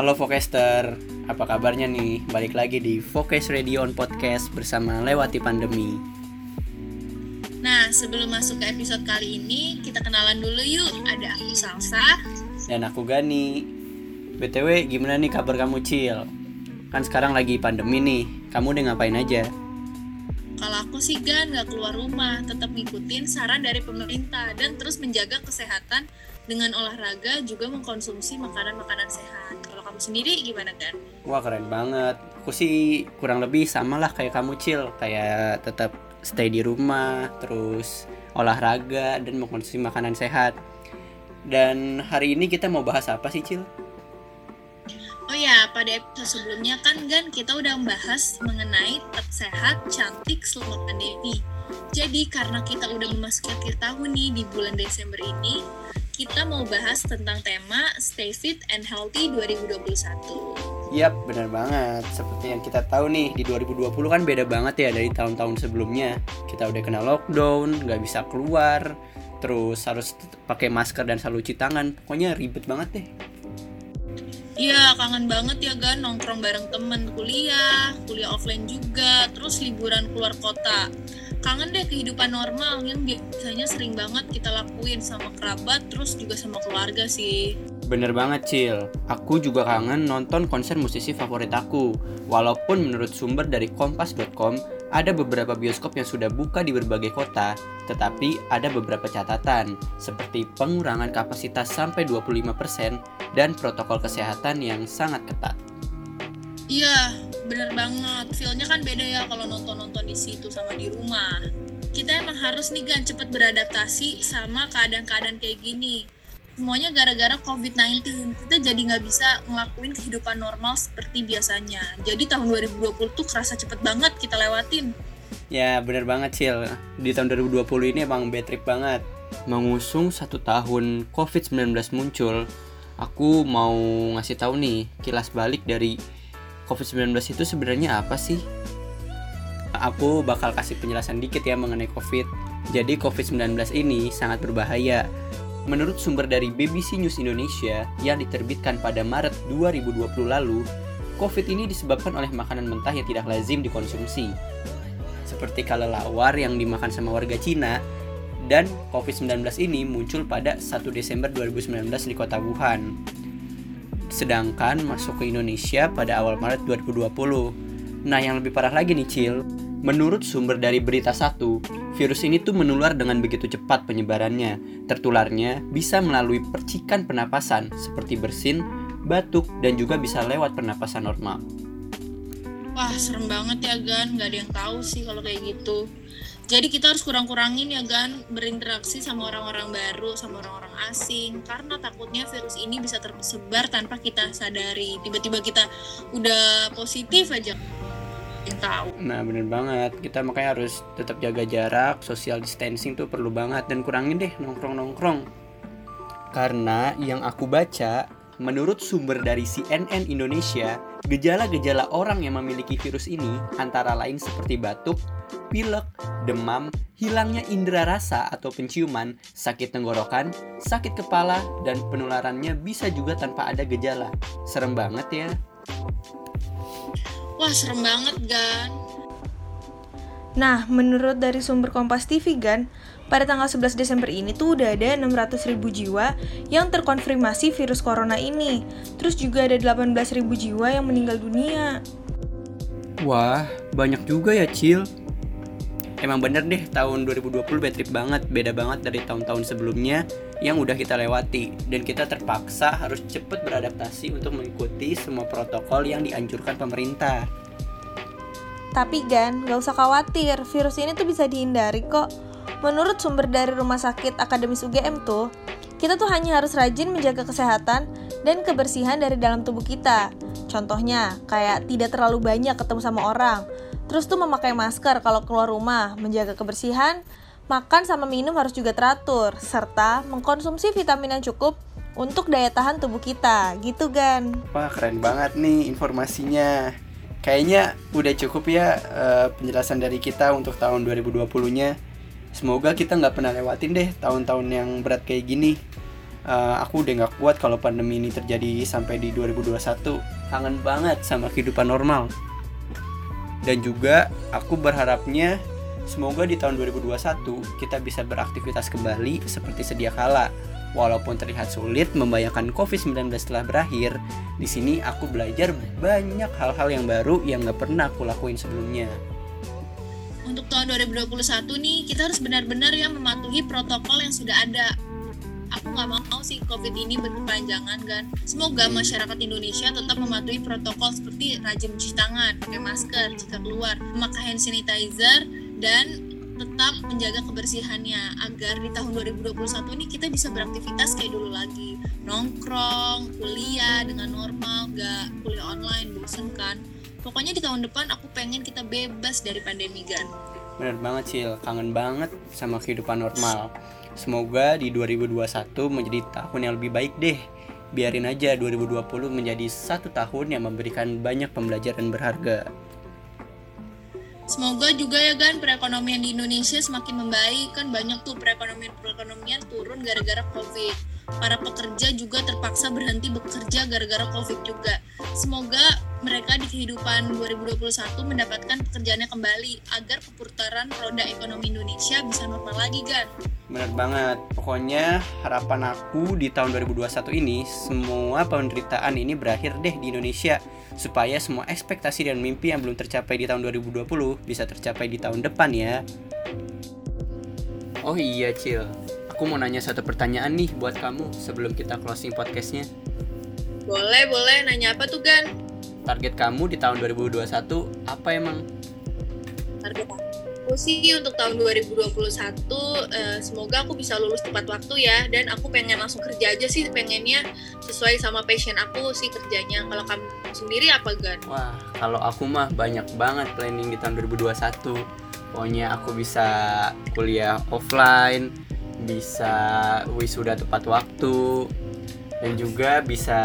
Halo Vokester, apa kabarnya nih? Balik lagi di Focus Radio on Podcast bersama Lewati Pandemi. Nah, sebelum masuk ke episode kali ini, kita kenalan dulu yuk. Ada aku Salsa. Dan aku Gani. BTW, gimana nih kabar kamu, Cil? Kan sekarang lagi pandemi nih, kamu udah ngapain aja? Kalau aku sih Gan nggak keluar rumah, tetap ngikutin saran dari pemerintah dan terus menjaga kesehatan dengan olahraga juga mengkonsumsi makanan-makanan sehat. Kalau kamu sendiri gimana Gan? Wah keren banget. Aku sih kurang lebih sama lah kayak kamu Cil, kayak tetap stay di rumah, terus olahraga dan mengkonsumsi makanan sehat. Dan hari ini kita mau bahas apa sih Cil? Oh ya, pada episode sebelumnya kan Gan kita udah membahas mengenai tetap sehat, cantik selama pandemi. Jadi karena kita udah memasuki akhir tahun nih di bulan Desember ini, kita mau bahas tentang tema Stay Fit and Healthy 2021. Yap, benar banget. Seperti yang kita tahu nih, di 2020 kan beda banget ya dari tahun-tahun sebelumnya. Kita udah kena lockdown, nggak bisa keluar, terus harus pakai masker dan selalu cuci tangan. Pokoknya ribet banget deh. Iya, kangen banget ya Gan nongkrong bareng temen kuliah, kuliah offline juga, terus liburan keluar kota. Kangen deh kehidupan normal yang biasanya sering banget kita lakuin sama kerabat, terus juga sama keluarga sih. Bener banget Cil, aku juga kangen nonton konser musisi favorit aku. Walaupun menurut sumber dari kompas.com, ada beberapa bioskop yang sudah buka di berbagai kota, tetapi ada beberapa catatan, seperti pengurangan kapasitas sampai 25% dan protokol kesehatan yang sangat ketat. Iya, bener banget. Feelnya kan beda ya kalau nonton-nonton di situ sama di rumah. Kita emang harus nih kan cepet beradaptasi sama keadaan-keadaan kayak gini. Semuanya gara-gara COVID-19. Kita jadi nggak bisa ngelakuin kehidupan normal seperti biasanya. Jadi tahun 2020 tuh kerasa cepet banget kita lewatin. Ya bener banget Cil, di tahun 2020 ini emang bad trip banget. Mengusung satu tahun COVID-19 muncul, aku mau ngasih tahu nih kilas balik dari COVID-19 itu sebenarnya apa sih? Aku bakal kasih penjelasan dikit ya mengenai COVID. Jadi COVID-19 ini sangat berbahaya. Menurut sumber dari BBC News Indonesia yang diterbitkan pada Maret 2020 lalu, COVID ini disebabkan oleh makanan mentah yang tidak lazim dikonsumsi. Seperti kelelawar yang dimakan sama warga Cina, dan COVID-19 ini muncul pada 1 Desember 2019 di kota Wuhan sedangkan masuk ke Indonesia pada awal Maret 2020. Nah, yang lebih parah lagi nih, Cil. Menurut sumber dari Berita Satu, virus ini tuh menular dengan begitu cepat penyebarannya. Tertularnya bisa melalui percikan penapasan seperti bersin, batuk, dan juga bisa lewat penapasan normal. Wah, serem banget ya, Gan. Gak ada yang tahu sih kalau kayak gitu. Jadi kita harus kurang-kurangin ya Gan berinteraksi sama orang-orang baru, sama orang-orang asing karena takutnya virus ini bisa tersebar tanpa kita sadari. Tiba-tiba kita udah positif aja. Tahu. Nah, bener banget. Kita makanya harus tetap jaga jarak, social distancing tuh perlu banget dan kurangin deh nongkrong-nongkrong. Karena yang aku baca, menurut sumber dari CNN Indonesia, gejala-gejala orang yang memiliki virus ini antara lain seperti batuk, pilek, demam, hilangnya indera rasa atau penciuman, sakit tenggorokan, sakit kepala, dan penularannya bisa juga tanpa ada gejala. Serem banget ya. Wah, serem banget, Gan. Nah, menurut dari sumber Kompas TV, Gan, pada tanggal 11 Desember ini tuh udah ada 600 ribu jiwa yang terkonfirmasi virus corona ini. Terus juga ada 18 ribu jiwa yang meninggal dunia. Wah, banyak juga ya, Cil emang bener deh tahun 2020 bad trip banget beda banget dari tahun-tahun sebelumnya yang udah kita lewati dan kita terpaksa harus cepet beradaptasi untuk mengikuti semua protokol yang dianjurkan pemerintah tapi Gan, gak usah khawatir, virus ini tuh bisa dihindari kok. Menurut sumber dari Rumah Sakit Akademis UGM tuh, kita tuh hanya harus rajin menjaga kesehatan dan kebersihan dari dalam tubuh kita. Contohnya, kayak tidak terlalu banyak ketemu sama orang, Terus tuh memakai masker kalau keluar rumah, menjaga kebersihan, makan sama minum harus juga teratur, serta mengkonsumsi vitamin yang cukup untuk daya tahan tubuh kita. Gitu, Gan. Wah, keren banget nih informasinya. Kayaknya udah cukup ya uh, penjelasan dari kita untuk tahun 2020-nya. Semoga kita nggak pernah lewatin deh tahun-tahun yang berat kayak gini. uh, aku udah nggak kuat kalau pandemi ini terjadi sampai di 2021 kangen banget sama kehidupan normal dan juga aku berharapnya semoga di tahun 2021 kita bisa beraktivitas kembali seperti sedia kala Walaupun terlihat sulit membayangkan COVID-19 telah berakhir, di sini aku belajar banyak hal-hal yang baru yang gak pernah aku lakuin sebelumnya. Untuk tahun 2021 nih, kita harus benar-benar ya mematuhi protokol yang sudah ada. Aku nggak mau sih COVID ini berkepanjangan kan. Semoga masyarakat Indonesia tetap mematuhi protokol seperti rajin cuci tangan, pakai masker jika keluar, memakai hand sanitizer, dan tetap menjaga kebersihannya agar di tahun 2021 ini kita bisa beraktivitas kayak dulu lagi. Nongkrong kuliah dengan normal gak kuliah online bosen kan. Pokoknya di tahun depan aku pengen kita bebas dari pandemi kan. Bener banget Cil. Kangen banget sama kehidupan normal semoga di 2021 menjadi tahun yang lebih baik deh biarin aja 2020 menjadi satu tahun yang memberikan banyak pembelajaran berharga Semoga juga ya kan perekonomian di Indonesia semakin membaik kan banyak tuh perekonomian perekonomian turun gara-gara covid. Para pekerja juga terpaksa berhenti bekerja gara-gara covid juga. Semoga mereka di kehidupan 2021 mendapatkan pekerjaannya kembali agar perputaran roda ekonomi Indonesia bisa normal lagi kan. Bener banget. Pokoknya harapan aku di tahun 2021 ini semua penderitaan ini berakhir deh di Indonesia supaya semua ekspektasi dan mimpi yang belum tercapai di tahun 2020 bisa tercapai di tahun depan ya. Oh iya Cil, aku mau nanya satu pertanyaan nih buat kamu sebelum kita closing podcastnya. Boleh, boleh. Nanya apa tuh, Gan? Target kamu di tahun 2021 apa emang? Target aku sih untuk tahun 2021 uh, semoga aku bisa lulus tepat waktu ya dan aku pengen langsung kerja aja sih pengennya sesuai sama passion aku sih kerjanya kalau kamu sendiri apa Gan? Wah kalau aku mah banyak banget planning di tahun 2021 pokoknya aku bisa kuliah offline bisa wisuda tepat waktu dan juga bisa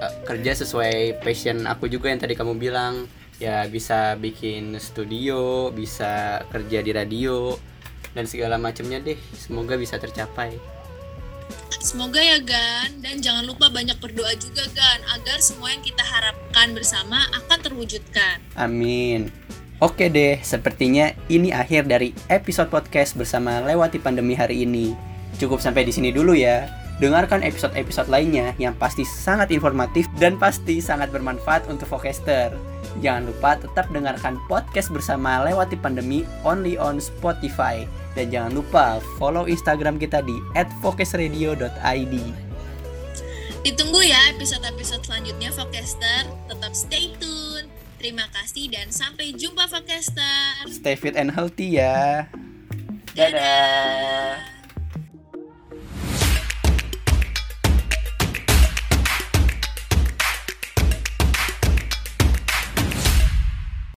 uh, kerja sesuai passion aku juga yang tadi kamu bilang ya bisa bikin studio bisa kerja di radio dan segala macamnya deh semoga bisa tercapai Semoga ya Gan dan jangan lupa banyak berdoa juga Gan agar semua yang kita harapkan bersama akan terwujudkan. Amin. Oke deh, sepertinya ini akhir dari episode podcast bersama lewati pandemi hari ini. Cukup sampai di sini dulu ya. Dengarkan episode-episode lainnya yang pasti sangat informatif dan pasti sangat bermanfaat untuk Vokester. Jangan lupa tetap dengarkan podcast bersama lewati pandemi only on Spotify. Dan jangan lupa follow Instagram kita di @focusradio.id. Ditunggu ya episode-episode selanjutnya Vokester. Tetap stay tune. Terima kasih dan sampai jumpa Vokester. Stay fit and healthy ya. Dadah. Dadah.